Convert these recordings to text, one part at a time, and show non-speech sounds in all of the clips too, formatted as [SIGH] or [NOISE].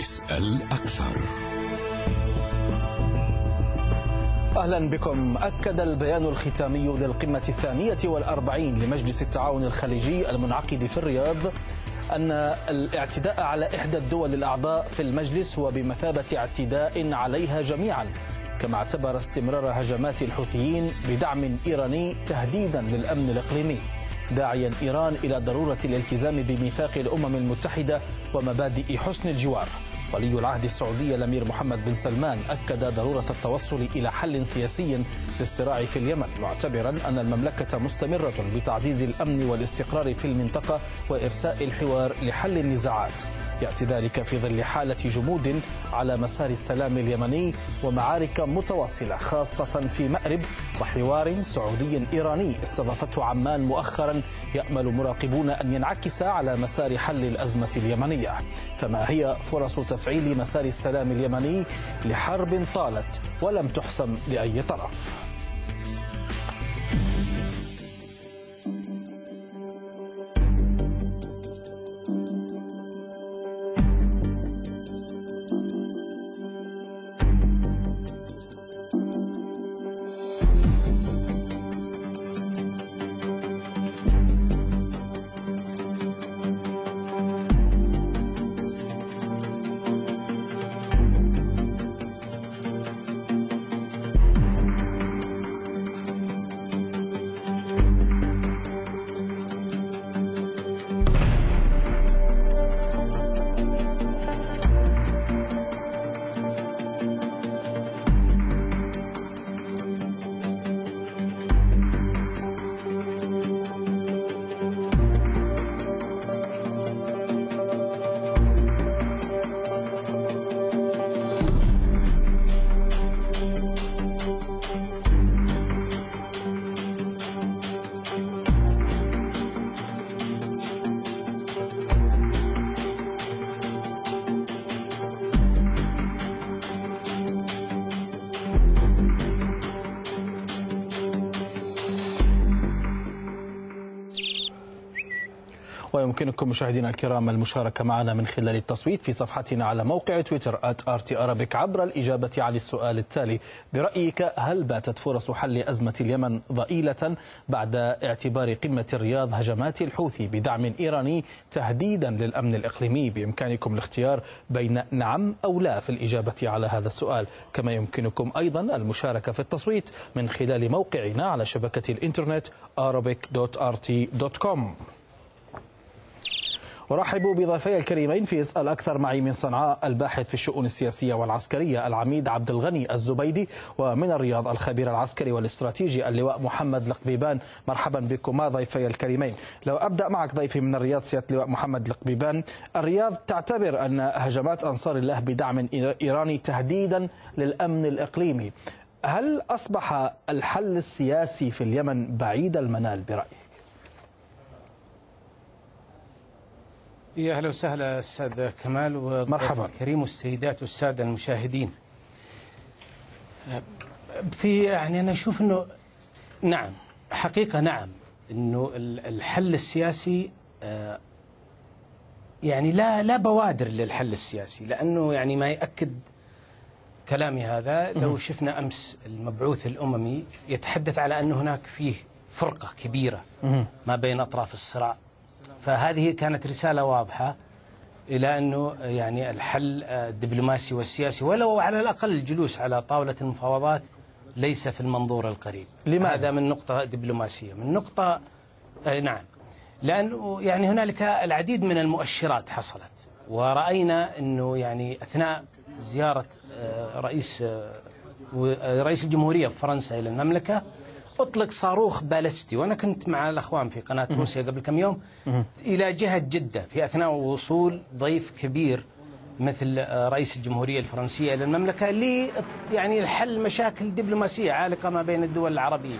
اسأل أكثر. أهلا بكم. أكد البيان الختامي للقمة الثانية والأربعين لمجلس التعاون الخليجي المنعقد في الرياض أن الاعتداء على إحدى الدول الأعضاء في المجلس هو بمثابة اعتداء عليها جميعا كما اعتبر استمرار هجمات الحوثيين بدعم إيراني تهديدا للأمن الإقليمي داعيا إيران إلى ضرورة الالتزام بميثاق الأمم المتحدة ومبادئ حسن الجوار. ولي العهد السعودي الأمير محمد بن سلمان أكد ضرورة التوصل إلى حل سياسي للصراع في اليمن معتبرا أن المملكة مستمرة بتعزيز الأمن والاستقرار في المنطقة وإرساء الحوار لحل النزاعات. يأتي ذلك في ظل حالة جمود على مسار السلام اليمني ومعارك متواصلة خاصة في مأرب وحوار سعودي إيراني. استضافته عمان مؤخرا يأمل مراقبون أن ينعكس على مسار حل الأزمة اليمنية. فما هي فرص تفعيل مسار السلام اليمني لحرب طالت ولم تحسم لأي طرف؟ ويمكنكم مشاهدينا الكرام المشاركة معنا من خلال التصويت في صفحتنا على موقع تويتر @rtarabic عبر الإجابة على السؤال التالي. برأيك هل باتت فرص حل أزمة اليمن ضئيلة بعد اعتبار قمة الرياض هجمات الحوثي بدعم إيراني تهديدا للأمن الإقليمي؟ بإمكانكم الاختيار بين نعم أو لا في الإجابة على هذا السؤال. كما يمكنكم أيضا المشاركة في التصويت من خلال موقعنا على شبكة الإنترنت arabic.rt.com ارحب بضيفي الكريمين في اسأل أكثر معي من صنعاء الباحث في الشؤون السياسية والعسكرية العميد عبد الغني الزبيدي ومن الرياض الخبير العسكري والاستراتيجي اللواء محمد القبيبان مرحبا بكما ضيفي الكريمين. لو أبدأ معك ضيفي من الرياض سيادة اللواء محمد القبيبان الرياض تعتبر أن هجمات أنصار الله بدعم إيراني تهديدا للأمن الإقليمي. هل أصبح الحل السياسي في اليمن بعيد المنال برأيك؟ يا أهلا وسهلا أستاذ كمال مرحبا. كريم والسيدات والسادة المشاهدين. في يعني أنا أشوف إنه نعم حقيقة نعم إنه الحل السياسي يعني لا لا بوادر للحل السياسي لأنه يعني ما ياكد كلامي هذا. لو شفنا أمس المبعوث الأممي يتحدث على انه هناك فيه فرقة كبيرة ما بين أطراف الصراع فهذه كانت رسالة واضحة إلى أنه يعني الحل الدبلوماسي والسياسي ولو على الأقل الجلوس على طاولة المفاوضات ليس في المنظور القريب. لماذا؟ هذا من نقطة دبلوماسية. من نقطة نعم. لأنه يعني هنالك العديد من المؤشرات حصلت ورأينا أنه يعني أثناء زيارة رئيس رئيس الجمهورية في فرنسا إلى المملكة أطلق صاروخ بالستي. وأنا كنت مع الأخوان في قناة روسيا قبل كم يوم. إلى جهة جدة في أثناء وصول ضيف كبير مثل رئيس الجمهورية الفرنسية إلى المملكة ل يعني الحل مشاكل دبلوماسية عالقة ما بين الدول العربية.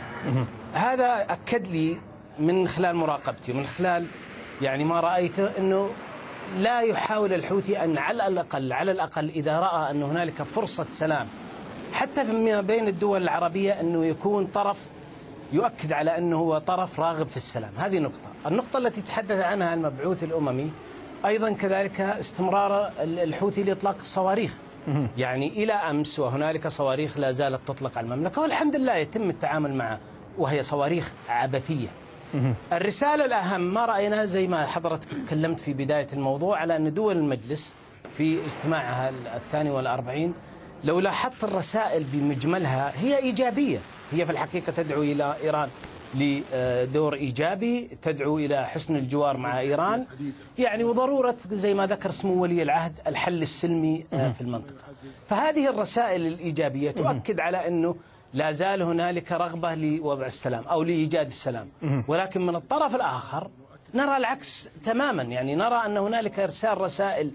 هذا أكد لي من خلال مراقبتي ومن خلال يعني ما رايته إنه لا يحاول الحوثي أن على الأقل على الأقل إذا رأى أن هنالك فرصة سلام حتى فيما بين الدول العربية إنه يكون طرف يؤكد على أنه هو طرف راغب في السلام. هذه نقطة. النقطة التي تحدث عنها المبعوث الأممي أيضا كذلك استمرار الحوثي لإطلاق الصواريخ. يعني إلى أمس وهنالك صواريخ لا زالت تطلق على المملكة والحمد لله يتم التعامل معها وهي صواريخ عبثية. الرسالة الأهم ما رأينا زي ما حضرتك تكلمت في بداية الموضوع على أن دول المجلس في اجتماعها الثاني والأربعين لو لاحظت الرسائل بمجملها هي إيجابية. هي في الحقيقة تدعو إلى إيران لدور إيجابي تدعو إلى حسن الجوار مع إيران. يعني وضرورة زي ما ذكر سمو ولي العهد الحل السلمي في المنطقة. فهذه الرسائل الإيجابية تؤكد على أنه لا زال هنالك رغبة لوضع السلام أو لإيجاد السلام. ولكن من الطرف الآخر نرى العكس تماما. يعني نرى أن هنالك إرسال رسائل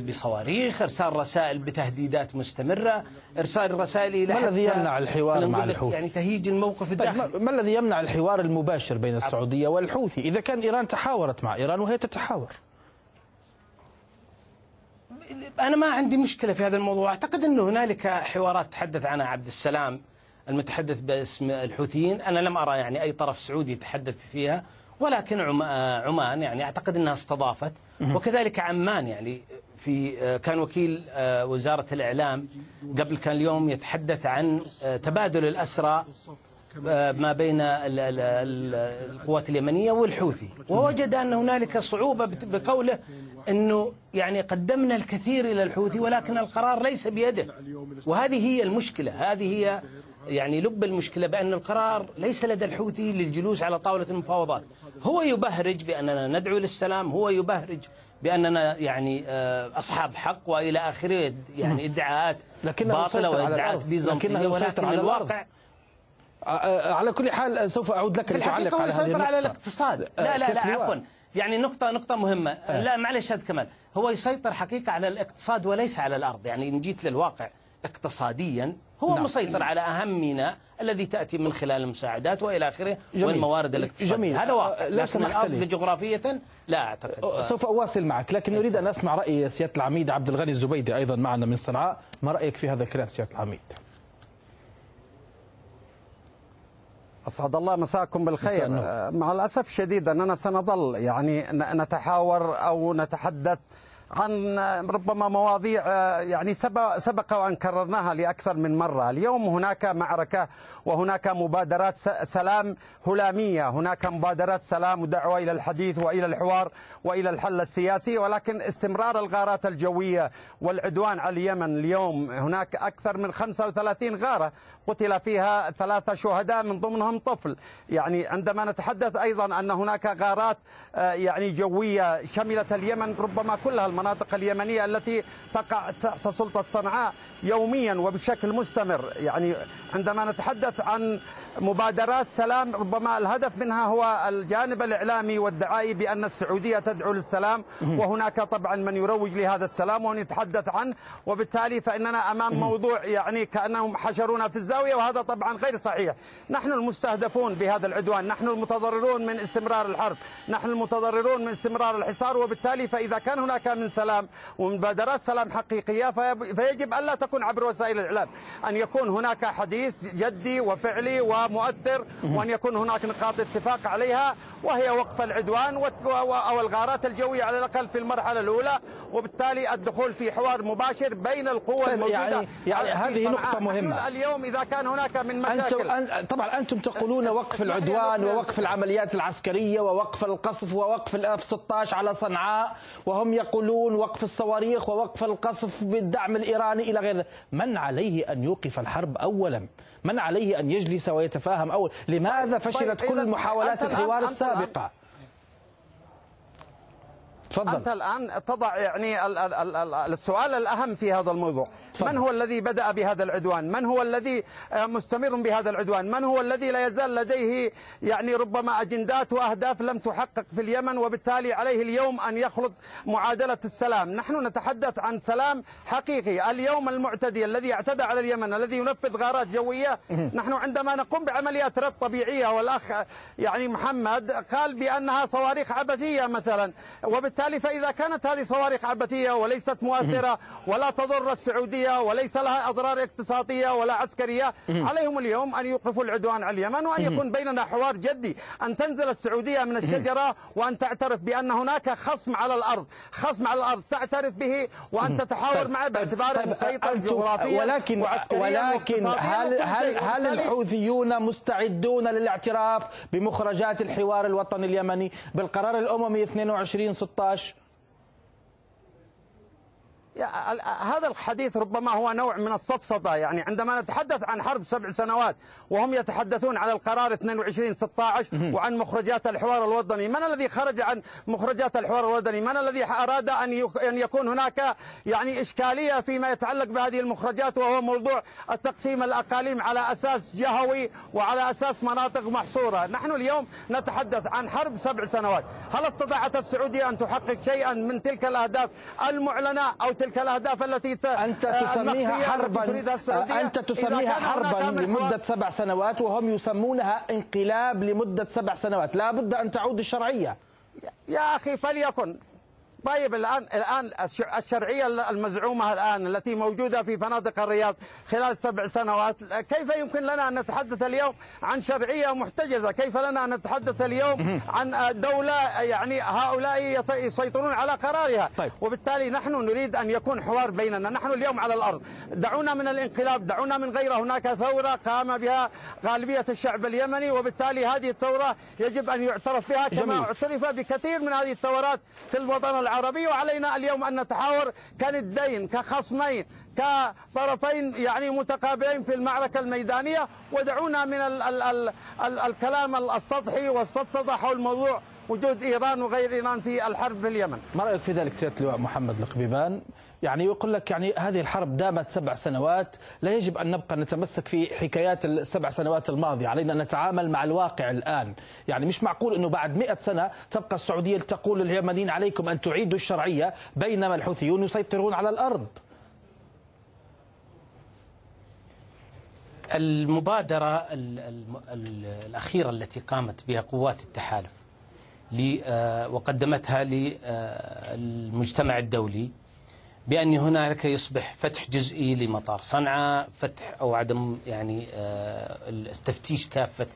بصواريخ إرسال رسائل بتهديدات مستمرة إرسال رسائل إلى ما الذي يمنع الحوار مع الحوثي؟ يعني تهيج الموقف الداخلي. طيب ما الذي يمنع الحوار المباشر بين السعودية والحوثي؟ إذا كان إيران تحاورت مع إيران وهي تتحاور. أنا ما عندي مشكلة في هذا الموضوع. أعتقد انه هنالك حوارات تحدث عنها عبد السلام المتحدث باسم الحوثيين. أنا لم أرى يعني أي طرف سعودي يتحدث فيها. ولكن عمان يعني أعتقد إنها استضافت. وكذلك عمان يعني في كان وكيل وزارة الإعلام قبل كان اليوم يتحدث عن تبادل الأسرى ما بين القوات اليمنية والحوثي. ووجد أن هنالك صعوبة بقوله إنه يعني قدمنا الكثير إلى الحوثي ولكن القرار ليس بيده. وهذه هي المشكلة. هذه هي يعني لب المشكلة بأن القرار ليس لدى الحوثي للجلوس على طاولة المفاوضات. هو يبهرج بأننا ندعو للسلام هو يبهرج بأننا يعني أصحاب حق وإلى آخره يعني ادعاءات باطلة وإدعاءات بيزنطية ولكن على الواقع على كل حال سوف أعود لك لتعلق على هذه النقطة على الاقتصاد. لا لا لا عفوا. يعني نقطة نقطة مهمة. لا معلش هذا كمال هو يسيطر حقيقة على الاقتصاد وليس على الأرض. يعني إن جيت للواقع اقتصاديا هو نعم. مسيطر على أهم ميناء الذي تأتي من خلال المساعدات وإلى آخره والموارد الاقتصادية جميل. هذا واقع. لكن الأرض جغرافية لا أعتقد. سوف أواصل معك لكن نريد أن أسمع رأي سيادة العميد عبد الغني الزبيدي أيضا معنا من صنعاء. ما رأيك في هذا الكلام سيادة العميد؟ أسعد الله مساكم بالخير. مع الأسف الشديد أننا سنظل يعني نتحاور أو نتحدث عن ربما مواضيع يعني سبق وان كررناها لأكثر من مرة، اليوم هناك معركة وهناك مبادرات سلام هلامية، هناك مبادرات سلام ودعوة إلى الحديث وإلى الحوار وإلى الحل السياسي، ولكن استمرار الغارات الجوية والعدوان على اليمن اليوم. هناك أكثر من 35 غارة قتل فيها ثلاثة شهداء من ضمنهم طفل، يعني عندما نتحدث أيضا أن هناك غارات يعني جوية شملت اليمن ربما كلها المناطق اليمنية التي تقع تحت سلطة صنعاء يوميا وبشكل مستمر. يعني عندما نتحدث عن مبادرات سلام ربما الهدف منها هو الجانب الإعلامي والدعائي بأن السعودية تدعو للسلام. وهناك طبعا من يروج لهذا السلام ونتحدث عنه. وبالتالي فإننا أمام موضوع يعني كأنهم حشرونا في الزاوية وهذا طبعا غير صحيح. نحن المستهدفون بهذا العدوان. نحن المتضررون من استمرار الحرب. نحن المتضررون من استمرار الحصار. وبالتالي فإذا كان هناك من سلام ومبادرات سلام حقيقية فيجب ألا تكون عبر وسائل الإعلام. أن يكون هناك حديث جدي وفعلي ومؤثر وأن يكون هناك نقاط اتفاق عليها وهي وقف العدوان أو الغارات الجوية على الأقل في المرحلة الأولى وبالتالي الدخول في حوار مباشر بين القوى طيب الموجودة. يعني, يعني هذه نقطة مهمة. اليوم إذا كان هناك من مشاكل. أنتم طبعا أنتم تقولون وقف العدوان ووقف العمليات العسكرية ووقف القصف ووقف الأف 16 على صنعاء وهم يقولون وقف الصواريخ ووقف القصف بالدعم الإيراني إلى غير ذلك. من عليه أن يوقف الحرب أولا؟ من عليه أن يجلس ويتفاهم أول؟ لماذا فشلت كل محاولات الحوار السابقة؟ تفضل. أنت الآن تضع يعني ال ال ال السؤال الأهم في هذا الموضوع. تفضل. من هو الذي بدأ بهذا العدوان؟ من هو الذي مستمر بهذا العدوان؟ من هو الذي لا يزال لديه يعني ربما أجندات وأهداف لم تحقق في اليمن وبالتالي عليه اليوم أن يخلط معادلة السلام؟ نحن نتحدث عن سلام حقيقي. اليوم المعتدي الذي اعتدى على اليمن الذي ينفذ غارات جوية نحن عندما نقوم بعمليات رد طبيعية والأخ يعني محمد قال بأنها صواريخ عبثية مثلا وبالتالي وبالتالي فإذا كانت هذه صواريخ عبثية وليست مؤثرة ولا تضر السعودية وليس لها أضرار اقتصادية ولا عسكرية عليهم اليوم أن يوقفوا العدوان على اليمن وأن يكون بيننا حوار جدي. أن تنزل السعودية من الشجرة وأن تعترف بأن هناك خصم على الأرض. خصم على الأرض تعترف به وأن تتحاور معه باعتباره طيب. مسيطر جغرافيا ولكن ولكن هل هل. هل الحوثيون مستعدون للاعتراف بمخرجات الحوار الوطني اليمني؟ بالقرار الأممي 22 16 bilaash هذا الحديث ربما هو نوع من السفسطة يعني عندما نتحدث عن حرب سبع سنوات وهم يتحدثون عن القرار 22 16 وعن مخرجات الحوار الوطني من الذي خرج عن مخرجات الحوار الوطني؟ من الذي أراد أن يكون هناك يعني إشكالية فيما يتعلق بهذه المخرجات وهو موضوع التقسيم الأقاليم على أساس جهوي وعلى أساس مناطق محصورة؟ نحن اليوم نتحدث عن حرب سبع سنوات هل استطاعت السعودية أن تحقق شيئا من تلك الأهداف المعلنة أو تلك الأهداف التي آه، تسميها المخفية التي حربا. إذا تسميها حربا لمدة سبع سنوات وهم يسمونها انقلاب لمدة سبع سنوات. لا بد أن تعود الشرعية. يا أخي فليكن. طيب الآن الآن الش- الشرعية المزعومة الآن التي موجودة في فنادق الرياض خلال سبع سنوات كيف يمكن لنا أن نتحدث اليوم عن شرعية محتجزة؟ كيف لنا أن نتحدث اليوم عن دولة يعني هؤلاء يط- يسيطرون على قرارها؟ طيب. وبالتالي نحن نريد أن يكون حوار بيننا. نحن اليوم على الأرض. دعونا من الانقلاب دعونا من غيره هناك ثورة قام بها غالبية الشعب اليمني وبالتالي هذه الثورة يجب أن يعترف بها. كما جميل. اعترف بكثير من هذه الثورات في الوطن العربي. وعلينا اليوم أن نتحاور كندين كخصمين كطرفين يعني متقابلين في المعركة الميدانية. ودعونا من ال ال ال ال الكلام السطحي والسفسطة حول موضوع وجود إيران وغير إيران في الحرب في اليمن. ما رأيك في ذلك سيادة اللواء محمد القبيبان؟ يعني يقول لك يعني هذه الحرب دامت سبع سنوات لا يجب أن نبقى نتمسك في حكايات السبع سنوات الماضية علينا إن نتعامل مع الواقع الآن. يعني مش معقول إنه بعد مئة سنة تبقى السعودية تقول لليمنيين عليكم أن تعيدوا الشرعية بينما الحوثيون يسيطرون على الأرض. المبادرة ال- الم- ال- الأخيرة التي قامت بها قوات التحالف وقدمتها للمجتمع الدولي بأن هنالك يصبح فتح جزئي لمطار صنعاء فتح أو عدم يعني آه، التفتيش كافة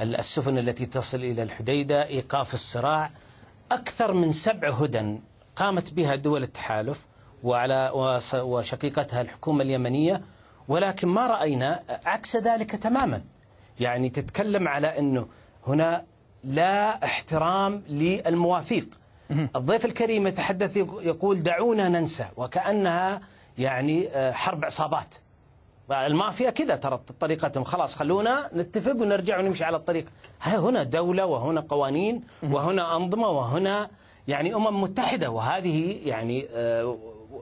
السفن التي تصل إلى الحديدة إيقاف الصراع. أكثر من سبع هدن قامت بها دول التحالف وعلى وشقيقتها الحكومة اليمنية. ولكن ما رأينا عكس ذلك تماما. يعني تتكلم على أنه هنا لا احترام للمواثيق. الضيف الكريم يتحدث يق- يقول دعونا ننسى وكأنها يعني آه، حرب عصابات. المافيا كذا ترى طريقتهم. خلاص خلونا نتفق ونرجع ونمشي على الطريق. ها هنا دولة وهنا قوانين وهنا أنظمة وهنا يعني أمم متحدة. وهذه يعني آه،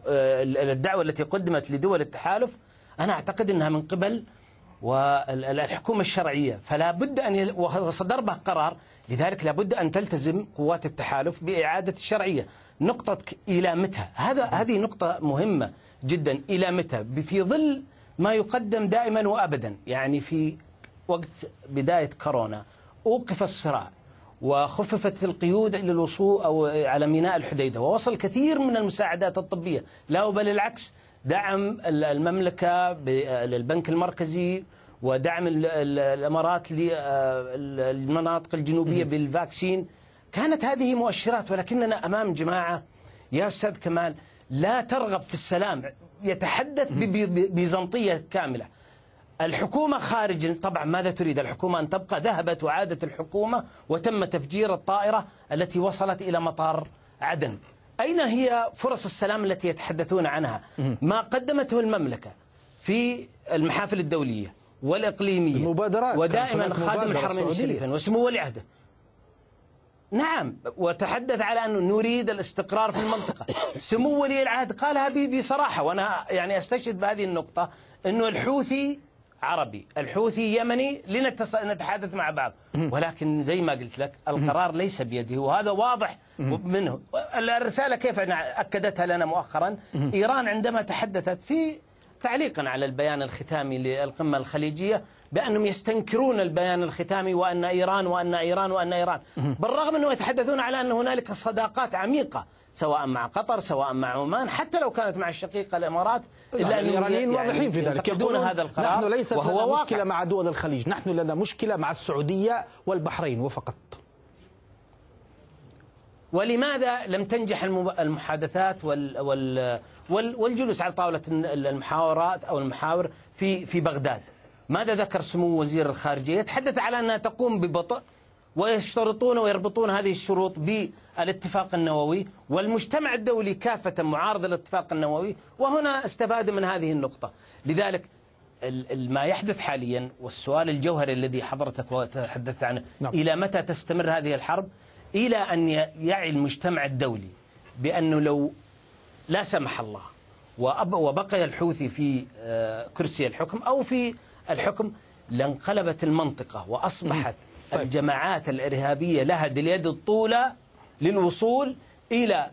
آه، الدعوة التي قدمت لدول التحالف أنا أعتقد أنها من قبل والحكومة الشرعية فلا بد أن وصدر به قرار لذلك لا بد أن تلتزم قوات التحالف بإعادة الشرعية. نقطة إلى متى؟ هذا هذه نقطة مهمة جدا. إلى متى؟ في ظل ما يقدم دائما وأبدا. يعني في وقت بداية كورونا أوقف الصراع وخففت القيود للوصول أو على ميناء الحديدة ووصل كثير من المساعدات الطبية. لا بل العكس دعم ال- المملكة للبنك المركزي ودعم ال- ال- الإمارات للمناطق الجنوبية بالفاكسين. كانت هذه مؤشرات ولكننا أمام جماعة يا أستاذ كمال لا ترغب في السلام يتحدث ببيزنطيه كاملة. الحكومة خارج طبعا ماذا تريد؟ الحكومة أن تبقى؟ ذهبت وعادت الحكومة وتم تفجير الطائرة التي وصلت إلى مطار عدن. أين هي فرص السلام التي يتحدثون عنها ما قدمته المملكة في المحافل الدولية والإقليمية المبادرات. ودائما خادم الحرمين. الشريفين وسمو ولي عهده نعم وتحدث على أنه نريد الاستقرار في المنطقة [COUGHS] سمو ولي العهد قالها بصراحة وأنا يعني أستشهد بهذه النقطة أنه الحوثي عربي الحوثي يمني لنتحدث مع بعض. ولكن زي ما قلت لك القرار ليس بيده. وهذا واضح منه. الرسالة كيف أكدتها لنا مؤخرا؟ إيران عندما تحدثت في تعليقا على البيان الختامي للقمة الخليجية بأنهم يستنكرون البيان الختامي وأن إيران وأن إيران وأن إيران. بالرغم أنه يتحدثون على أن هنالك صداقات عميقة سواء مع قطر سواء مع عمان حتى لو كانت مع الشقيقة الإمارات إلا يعني الإيرانيين يعني واضحين في ذلك. يقولون هذا القرار نحن وهو لنا مشكلة مع دول الخليج. نحن لنا مشكلة مع السعودية والبحرين وفقط. ولماذا لم تنجح المحادثات والجلوس على طاولة المحاورات أو المحاور في في بغداد؟ ماذا ذكر سمو وزير الخارجية؟ يتحدث على أنها تقوم ببطء ويشترطون ويربطون هذه الشروط بالاتفاق النووي والمجتمع الدولي كافة معارض الاتفاق النووي وهنا استفاد من هذه النقطة لذلك ما يحدث حاليا والسؤال الجوهري الذي حضرتك وتحدثت عنه نعم. إلى متى تستمر هذه الحرب إلى أن يعي المجتمع الدولي بأنه لو لا سمح الله وبقي الحوثي في آه، كرسي الحكم أو في الحكم لانقلبت المنطقة وأصبحت طيب. الجماعات الإرهابية لها اليد الطولة للوصول إلى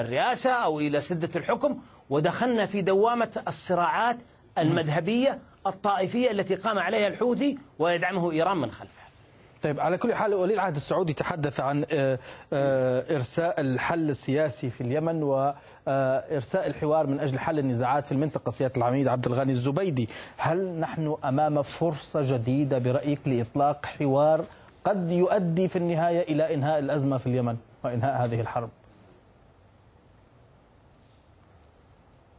الرئاسة أو إلى سدة الحكم ودخلنا في دوامة الصراعات المذهبية الطائفية التي قام عليها الحوثي ويدعمه إيران من خلفها طيب على كل حال ولي العهد السعودي تحدث عن آه، آه، إرساء الحل السياسي في اليمن وإرساء الحوار من أجل حل النزاعات في المنطقة سيادة العميد عبد الغني الزبيدي. هل نحن أمام فرصة جديدة برأيك لإطلاق حوار قد يؤدي في النهاية إلى إنهاء الأزمة في اليمن وإنهاء هذه الحرب؟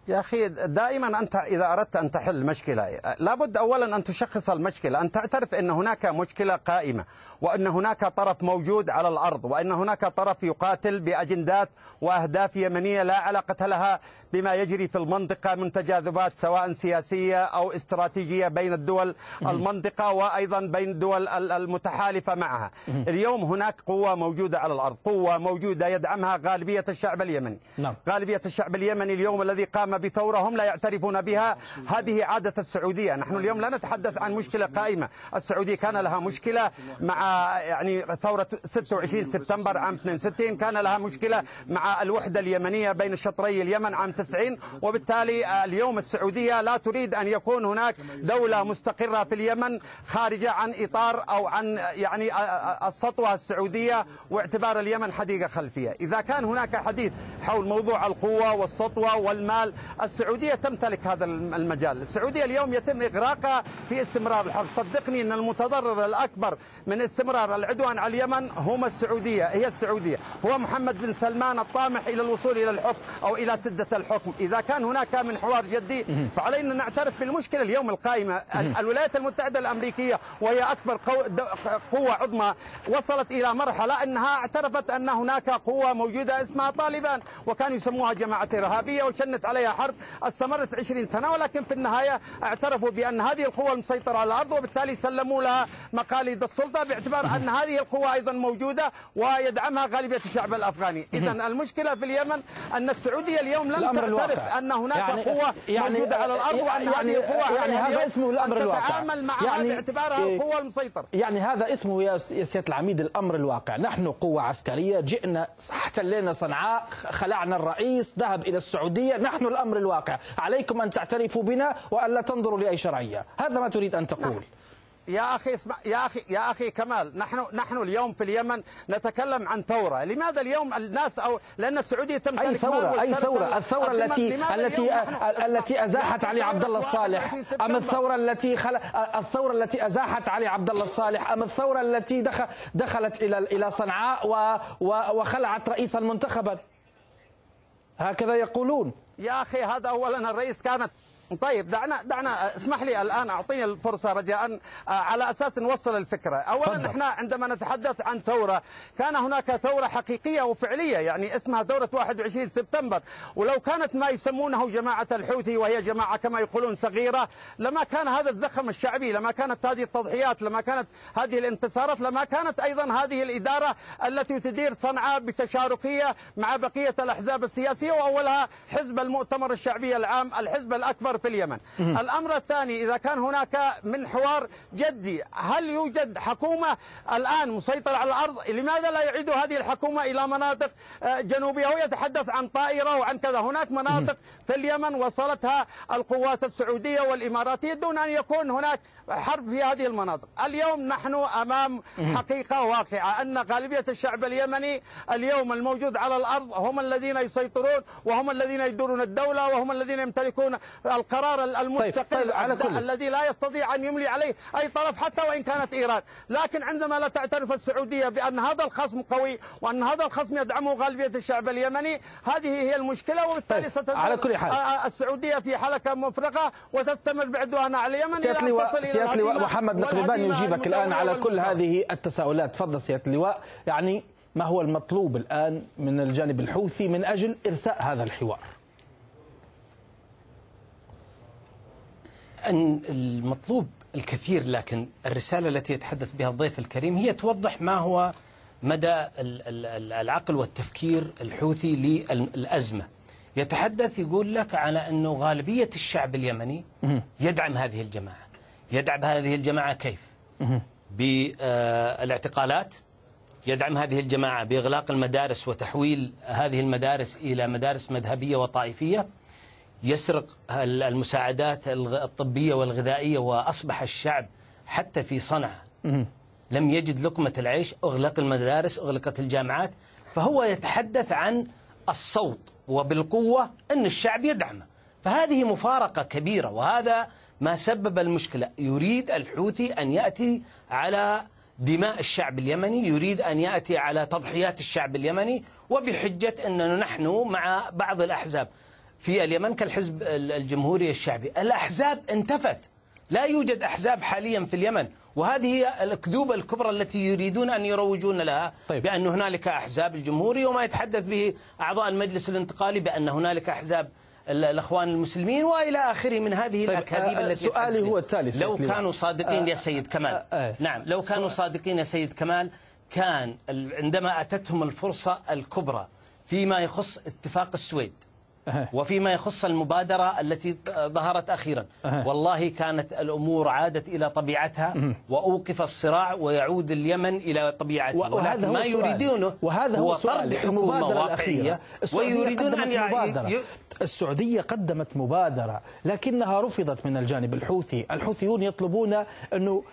يا أخي دائما أنت إذا أردت أن تحل مشكلة لابد أولا أن تشخص المشكلة أن تعترف أن هناك مشكلة قائمة وأن هناك طرف موجود على الأرض وأن هناك طرف يقاتل بأجندات وأهداف يمنية لا علاقة لها بما يجري في المنطقة من تجاذبات سواء سياسية أو استراتيجية بين الدول المنطقة وأيضا بين الدول المتحالفة معها. اليوم هناك قوة موجودة على الأرض قوة موجودة يدعمها غالبية الشعب اليمني. نعم. غالبية الشعب اليمني اليوم الذي قام بثورة هم لا يعترفون بها. هذه عادة السعودية. نحن اليوم لا نتحدث عن مشكلة قائمة. السعودية كان لها مشكلة مع يعني ثورة 26 سبتمبر عام 62 كان لها مشكلة مع الوحدة اليمنية بين شطري اليمن عام 90 وبالتالي اليوم السعودية لا تريد أن يكون هناك دولة مستقرة في اليمن خارجة عن إطار أو عن يعني السطوة السعودية واعتبار اليمن حديقة خلفية. إذا كان هناك حديث حول موضوع القوة والسطوة والمال السعودية تمتلك هذا المجال. السعودية اليوم يتم إغراقها في استمرار الحرب. صدقني أن المتضرر الأكبر من استمرار العدوان على اليمن هم السعودية هي السعودية. هو محمد بن سلمان الطامح إلى الوصول إلى الحكم أو إلى سدة الحكم. إذا كان هناك من حوار جدي فعلينا نعترف بالمشكلة اليوم القائمة. الولايات المتحدة الأمريكية وهي أكبر قوة عظمى وصلت إلى مرحلة أنها اعترفت أن هناك قوة موجودة اسمها طالبان وكانوا يسموها جماعة إرهابية وشنت عليها حرب استمرت 20 سنة ولكن في النهاية اعترفوا بأن هذه القوة المسيطرة على الأرض وبالتالي سلموا لها مقاليد السلطة باعتبار أن هذه القوة أيضا موجودة ويدعمها غالبية الشعب الأفغاني. [LAUGHS] إذا المشكلة في اليمن أن السعودية اليوم لم تعترف أن هناك يعني قوة يعني موجودة على الأرض وأن يعني هذه القوة يعني هذا اسمه الأمر الواقع. تتعامل معها يعني باعتبارها القوة المسيطرة. يعني هذا اسمه يا سيادة العميد الأمر الواقع. نحن قوة عسكرية جئنا احتلينا صنعاء خلعنا الرئيس ذهب إلى السعودية نحن الأمر الأمر الواقع. عليكم أن تعترفوا بنا وألا تنظروا لأي شرعية. هذا ما تريد أن تقول. يا أخي اسمع يا أخي يا أخي كمال نحن نحن اليوم في اليمن نتكلم عن ثورة، لماذا اليوم الناس أو لأن السعودية تمتلك أي ثورة؟ أي ثورة، الثورة التي التي التي أزاحت علي عبد الله الصالح أم الثورة التي خل... الثورة التي أزاحت علي عبد الله الصالح أم الثورة التي دخل دخلت إلى إلى صنعاء و... و... وخلعت رئيسا منتخبا هكذا يقولون. يا أخي هذا أولا الرئيس كانت طيب دعنا دعنا اسمح لي الآن أعطيني الفرصة رجاء آه، على أساس نوصل الفكرة، اولا إحنا عندما نتحدث عن ثورة كان هناك ثورة حقيقية وفعليه يعني اسمها ثوره 21 سبتمبر، ولو كانت ما يسمونه جماعة الحوثي وهي جماعة كما يقولون صغيرة لما كان هذا الزخم الشعبي، لما كانت هذه التضحيات، لما كانت هذه الانتصارات، لما كانت أيضا هذه الإدارة التي تدير صنعاء بتشاركية مع بقية الأحزاب السياسية وأولها حزب المؤتمر الشعبي العام، الحزب الأكبر الحوار في اليمن. الأمر الثاني إذا كان هناك من حوار جدي هل يوجد حكومة الآن مسيطرة على الأرض؟ لماذا لا يعيد هذه الحكومة إلى مناطق آه، جنوبية هو يتحدث عن طائرة وعن كذا؟ هناك مناطق في اليمن وصلتها القوات السعودية والإماراتية دون أن يكون هناك حرب في هذه المناطق. اليوم نحن أمام حقيقة واقعة أن غالبية الشعب اليمني اليوم الموجود على الأرض هم الذين يسيطرون وهم الذين يدورون الدولة وهم الذين يمتلكون القرار المستقل طيب طيب على كل. الذي لا يستطيع أن يملي عليه أي طرف حتى وإن كانت إيران. لكن عندما لا تعترف السعودية بأن هذا الخصم قوي وأن هذا الخصم يدعمه غالبية الشعب اليمني هذه هي المشكلة وبالتالي طيب. على كل حال. السعودية في حلقة مفرغة وتستمر بعدوانها على اليمن سيادة اللواء سيادة اللواء محمد القربان يجيبك الآن على كل هذه التساؤلات. تفضل سيادة اللواء. يعني ما هو المطلوب الآن من الجانب الحوثي من أجل إرساء هذا الحوار؟ أن المطلوب الكثير لكن الرسالة التي يتحدث بها الضيف الكريم هي توضح ما هو مدى العقل والتفكير الحوثي للأزمة. يتحدث يقول لك على أنه غالبية الشعب اليمني يدعم هذه الجماعة. يدعم هذه الجماعة كيف؟ بالاعتقالات يدعم هذه الجماعة بإغلاق المدارس وتحويل هذه المدارس إلى مدارس مذهبية وطائفية. يسرق المساعدات الطبية والغذائية وأصبح الشعب حتى في صنعاء. لم يجد لقمة العيش أغلق المدارس أغلقت الجامعات. فهو يتحدث عن الصوت وبالقوة أن الشعب يدعمه. فهذه مفارقة كبيرة وهذا ما سبب المشكلة. يريد الحوثي أن يأتي على دماء الشعب اليمني يريد أن يأتي على تضحيات الشعب اليمني وبحجة أننا نحن مع بعض الأحزاب. في اليمن كالحزب الجمهوري الشعبي. الأحزاب انتفت. لا يوجد أحزاب حاليا في اليمن. وهذه هي الأكذوبة الكبرى التي يريدون أن يروجون لها طيب. بأن هنالك أحزاب الجمهوري وما يتحدث به أعضاء المجلس الانتقالي بأن هنالك أحزاب الأخوان المسلمين وإلى آخره من هذه طيب الأكاذيب التي سؤالي هو التالي لو كانوا صادقين يا سيد كمال. نعم لو كانوا صادقين يا سيد كمال كان عندما أتتهم الفرصة الكبرى فيما يخص اتفاق السويد [LAUGHS] وفيما يخص المبادرة التي ظهرت أخيرا. [LAUGHS] والله كانت الأمور عادت إلى طبيعتها وأوقف الصراع ويعود اليمن إلى طبيعته ولكن ما يريدونه وهذا هو طرد حكومة واقعية ويريدون أن. السعودية قدمت مبادرة لكنها رفضت من الجانب الحوثي. الحوثيون يطلبون أنه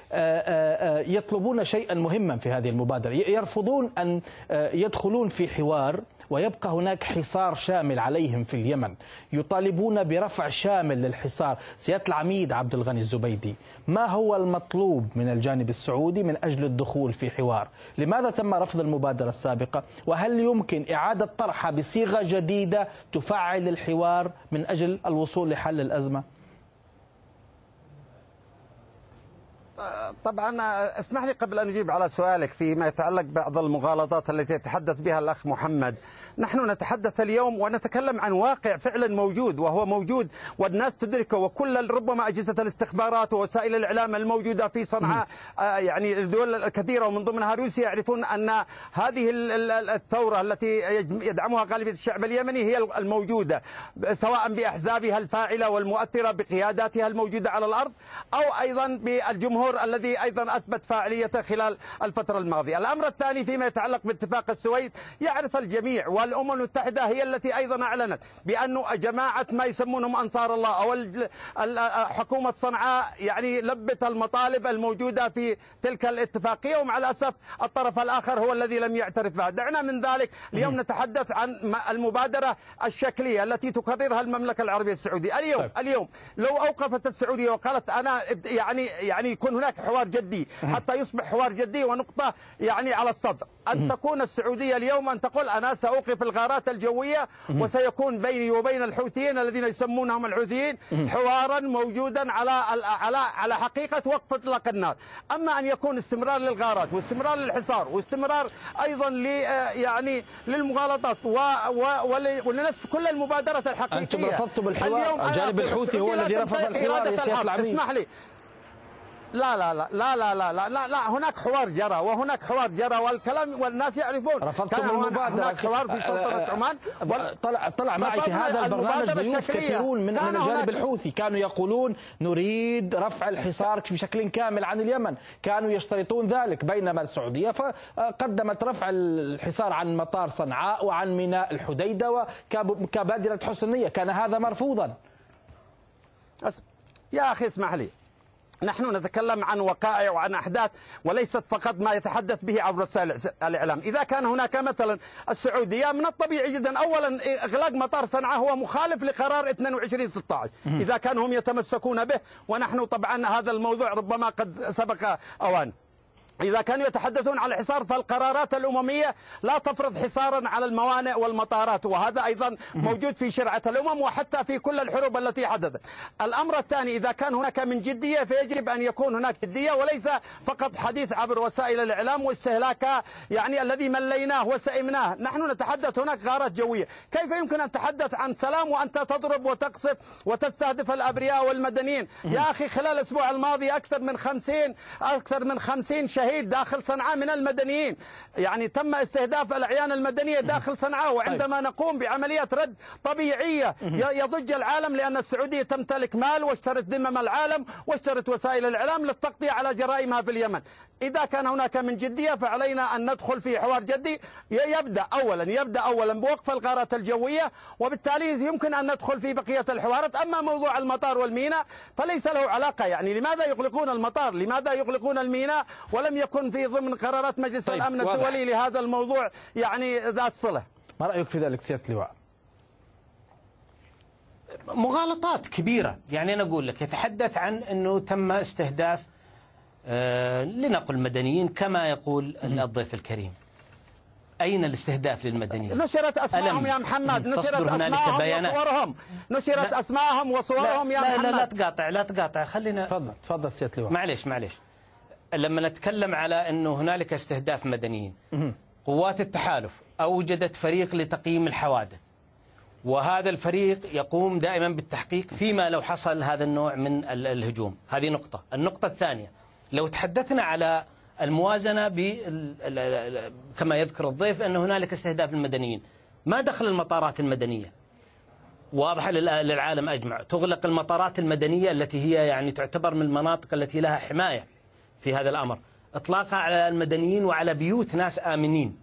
يطلبون شيئا مهما في هذه المبادرة. يرفضون أن يدخلون في حوار ويبقى هناك حصار شامل عليهم في اليمن. يطالبون برفع شامل للحصار. سيادة العميد عبد الغني الزبيدي ما هو المطلوب من الجانب السعودي من أجل الدخول في حوار؟ لماذا تم رفض المبادرة السابقة؟ وهل يمكن إعادة طرحها بصيغة جديدة تفعل الحوار؟ من أجل الوصول لحل الأزمة. طبعا اسمح لي قبل أن أجيب على سؤالك فيما يتعلق بعض المغالطات التي يتحدث بها الأخ محمد. نحن نتحدث اليوم ونتكلم عن واقع فعلا موجود وهو موجود والناس تدركه وكل ربما أجهزة الاستخبارات ووسائل الإعلام الموجودة في صنعاء آه، يعني الدول الكثيرة ومن ضمنها روسيا يعرفون أن هذه الثورة التي يدعمها غالبية الشعب اليمني هي الموجودة سواء بأحزابها الفاعلة والمؤثرة بقياداتها الموجودة على الأرض أو أيضا بالجمهور الذي أيضا أثبت فاعليته خلال الفترة الماضية. الأمر الثاني فيما يتعلق باتفاق السويد يعرف الجميع والأمم المتحدة هي التي أيضا أعلنت بأن جماعة ما يسمونهم أنصار الله أو حكومة صنعاء يعني لبت المطالب الموجودة في تلك الاتفاقية ومع الأسف الطرف الآخر هو الذي لم يعترف بها. دعنا من ذلك اليوم نتحدث عن المبادرة الشكلية التي تقررها المملكة العربية السعودية. اليوم طيب. اليوم لو أوقفت السعودية وقالت أنا يعني يعني يكون هناك حوار جدي حتى يصبح حوار جدي ونقطة يعني على الصدر. أن تكون السعودية اليوم أن تقول أنا سأوقف الغارات الجوية وسيكون بيني وبين الحوثيين الذين يسمونهم الحوثيين حوارا موجودا على على على حقيقة وقف إطلاق النار. أما أن يكون استمرار للغارات واستمرار للحصار واستمرار أيضا ل يعني للمغالطات ولنسف كل المبادرات الحقيقية. أنتم رفضتم الحوار؟ الجانب الحوثي هو الذي رفض الحوار يا سيادة العميد. اسمح لي. لا لا لا لا لا لا لا لا, لا هناك حوار جرى وهناك حوار جرى والكلام والناس يعرفون. رفضتم المبادرة. هناك حوار في سلطنة عمان. طلع طلع معي في هذا البرنامج ضيوف كثيرون من من الجانب الحوثي. كانوا يقولون نريد رفع الحصار بشكل كامل عن اليمن. كانوا يشترطون ذلك بينما السعودية فقدمت رفع الحصار عن مطار صنعاء وعن ميناء الحديدة وكبادرة حسنية. كان هذا مرفوضا. يا أخي اسمح لي. نحن نتكلم عن وقائع وعن أحداث وليست فقط ما يتحدث به عبر وسائل الإعلام. إذا كان هناك مثلا السعودية من الطبيعي جدا أولا إغلاق مطار صنعاء هو مخالف لقرار 22 16 إذا كانوا هم يتمسكون به ونحن طبعا هذا الموضوع ربما قد سبق أوان. إذا كانوا يتحدثون عن الحصار فالقرارات الأممية لا تفرض حصارا على الموانئ والمطارات وهذا أيضا موجود في شرعة الأمم وحتى في كل الحروب التي حدثت. الأمر الثاني إذا كان هناك من جدية فيجب أن يكون هناك جدية وليس فقط حديث عبر وسائل الإعلام واستهلاكها يعني الذي مليناه وسئمناه. نحن نتحدث هناك غارات جوية. كيف يمكن أن تتحدث عن سلام وأنت تضرب وتقصف وتستهدف الأبرياء والمدنيين؟ يا أخي خلال الأسبوع الماضي أكثر من خمسين أكثر من خمسين شهيد شهيد داخل صنعاء من المدنيين. يعني تم استهداف الأعيان المدنية داخل صنعاء وعندما طيب. نقوم بعملية رد طبيعية يضج العالم لأن السعودية تمتلك مال واشترت ذمم العالم واشترت وسائل الإعلام للتغطية على جرائمها في اليمن. إذا كان هناك من جدية فعلينا أن ندخل في حوار جدي. يبدأ أولا يبدأ أولا بوقف الغارات الجوية وبالتالي يمكن أن ندخل في بقية الحوارات. أما موضوع المطار والميناء فليس له علاقة. يعني لماذا يغلقون المطار؟ لماذا يغلقون الميناء؟ ولم يكن في ضمن قرارات مجلس طيب الأمن واضح. الدولي لهذا الموضوع يعني ذات صلة. ما رأيك في ذلك سيادة اللواء؟ مغالطات كبيرة. يعني أنا أقول لك يتحدث عن أنه تم استهداف آه لنقل مدنيين كما يقول الضيف الكريم. أين الاستهداف للمدنيين؟ نشرت أسماءهم يا محمد نشرت أسماءهم وصورهم. نشرت أسماءهم وصورهم يا لا محمد لا لا تقاطع لا تقاطع. خلينا تفضل تفضل سيادة اللواء. معليش معليش. لما نتكلم على أنه هنالك استهداف مدنيين قوات التحالف أوجدت فريق لتقييم الحوادث. وهذا الفريق يقوم دائما بالتحقيق فيما لو حصل هذا النوع من الهجوم. هذه نقطة. النقطة الثانية لو تحدثنا على الموازنة كما يذكر الضيف أن هنالك استهداف المدنيين ما دخل المطارات المدنية؟ واضحة للعالم أجمع. تغلق المطارات المدنية التي هي يعني تعتبر من المناطق التي لها حماية. في هذا الأمر. إطلاقها على المدنيين وعلى بيوت ناس آمنين.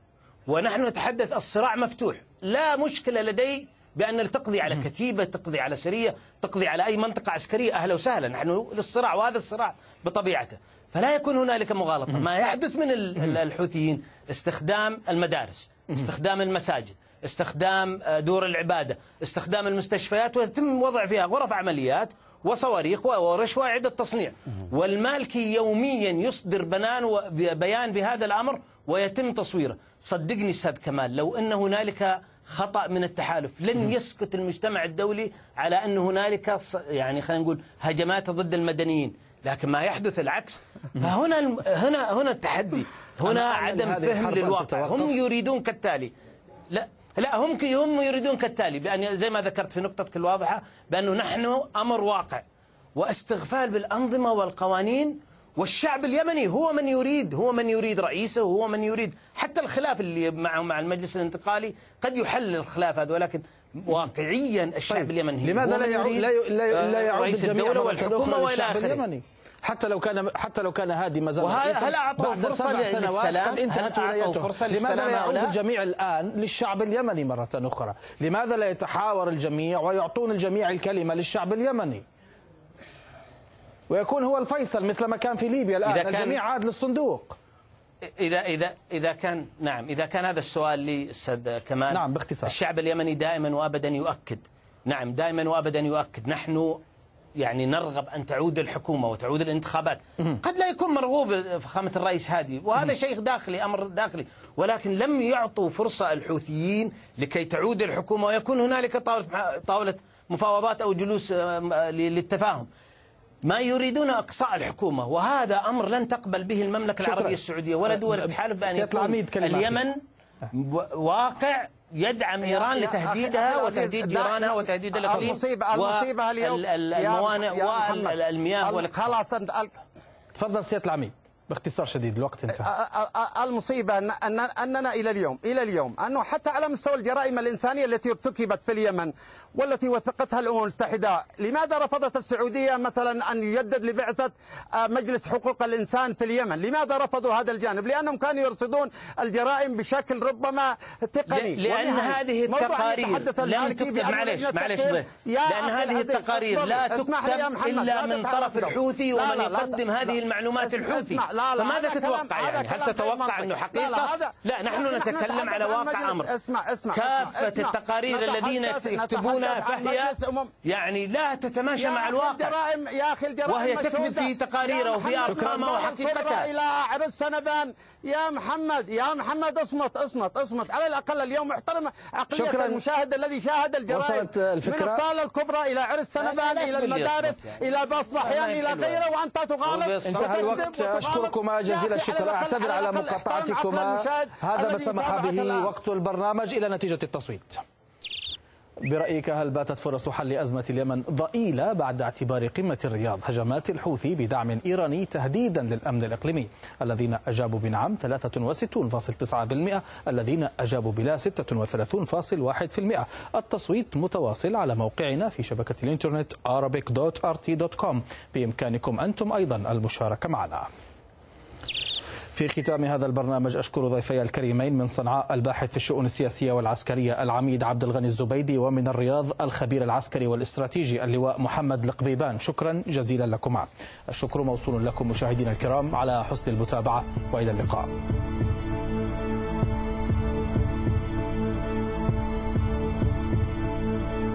ونحن نتحدث الصراع مفتوح. لا مشكلة لدي بأن تقضي على كتيبة تقضي على سرية تقضي على أي منطقة عسكرية أهلا وسهلا. نحن للصراع وهذا الصراع بطبيعته. فلا يكون هنالك مغالطة. ما يحدث من الحوثيين استخدام المدارس استخدام المساجد استخدام آه، دور العبادة استخدام المستشفيات ويتم وضع فيها غرف عمليات وصواريخ ورشوة عدة تصنيع. والمالكي يوميا يصدر بنان بيان بهذا الأمر ويتم تصويره. صدقني أستاذ كمال لو أن هنالك خطأ من التحالف لن يسكت المجتمع الدولي على أن هنالك يعني خلينا نقول هجمات ضد المدنيين لكن ما يحدث العكس. فهنا هنا هنا التحدي هنا عدم فهم للواقع. هم يريدون كالتالي. لا لا هم هم يريدون كالتالي بأن زي ما ذكرت في نقطتك الواضحة بأنه نحن أمر واقع واستغفال بالأنظمة والقوانين والشعب اليمني هو من يريد هو من يريد رئيسه هو من يريد حتى الخلاف اللي معه مع المجلس الانتقالي قد يحل الخلاف هذا ولكن واقعيا الشعب طيب اليمني لماذا لا يعود لا, لا, لا يعود الجميع والحكومة والى اخره حتى لو كان حتى لو كان هادي ما زال هل اعطوا فرصة للسلام انتهت ولايته. لماذا لا يعود الجميع الآن للشعب اليمني مرة أخرى؟ لماذا لا يتحاور الجميع ويعطون الجميع الكلمة للشعب اليمني؟ ويكون هو الفيصل مثل ما كان في ليبيا الآن. إذا الجميع عاد للصندوق. إذا إذا إذا كان نعم إذا كان هذا السؤال لي أستاذ كمال. نعم باختصار. الشعب اليمني دائما وأبدا يؤكد. نعم دائما وأبدا يؤكد. نحن يعني نرغب أن تعود الحكومة وتعود الانتخابات. قد لا يكون مرغوب فخامة الرئيس هادي وهذا شيء داخلي أمر داخلي ولكن لم يعطوا فرصة الحوثيين لكي تعود الحكومة ويكون هنالك طاولة, طاولة مفاوضات أو جلوس آه، للتفاهم. ما يريدون أقصاء الحكومة وهذا أمر لن تقبل به المملكة شكرا. العربية السعودية. ولا دول التحالف بان يكون اليمن واقع يدعم إيران لتهديدها وتهديد جيرانها وتهديد الاقليم المصيبه المصيبة اليوم الموانئ والمياه خلاص تفضل سيادة العميد. باختصار شديد الوقت انتهى. المصيبة أن أننا إلى اليوم إلى اليوم أنه حتى على مستوى الجرائم الإنسانية التي ارتكبت في اليمن والتي وثقتها الأمم المتحدة لماذا رفضت السعودية مثلا أن يجدد لبعثة آه، مجلس حقوق الإنسان في اليمن؟ لماذا رفضوا هذا الجانب؟ لأنهم كانوا يرصدون الجرائم بشكل ربما تقني. لأن هذه التقارير لم تكتب معلش معلش لأن هذه التقارير لا تكتب إلا من طرف الحوثي ومن يقدم هذه المعلومات الحوثي. لا لا فماذا تتوقع يعني؟ هل تتوقع أنه حقيقة؟ لا, لا نحن نتكلم على واقع أمر. اسمع اسمع كافة اسمع التقارير الذين يكتبونها فهي يعني لا تتماشى مع الواقع. يا أخي الجرائم وهي تكذب في تقاريرها وفي أرقامها وحقيقتها. إلى عرس سنبان. يا محمد يا محمد اصمت اصمت اصمت. على الأقل اليوم احترم عقلية شكرا. المشاهد الذي شاهد الجرائم من الصالة الكبرى إلى عرس سنبان إلى المدارس يعني. إلى باص إلى غيره وأنت تغالط. انتهى الوقت. أشكركما جزيل الشكر. أعتذر على مقاطعتكما هذا ما سمح به وقت البرنامج. إلى نتيجة التصويت. برأيك هل باتت فرص حل أزمة اليمن ضئيلة بعد اعتبار قمة الرياض هجمات الحوثي بدعم إيراني تهديدا للأمن الإقليمي؟ الذين أجابوا بنعم 63.9% الذين أجابوا بلا 36.1% التصويت متواصل على موقعنا في شبكة الإنترنت arabic.rt.com بإمكانكم أنتم أيضا المشاركة معنا. في ختام هذا البرنامج أشكر ضيفي الكريمين من صنعاء الباحث في الشؤون السياسية والعسكرية العميد عبد الغني الزبيدي ومن الرياض الخبير العسكري والاستراتيجي اللواء محمد القبيبان شكرا جزيلا لكما الشكر موصول لكم مشاهدينا الكرام على حسن المتابعة وإلى اللقاء.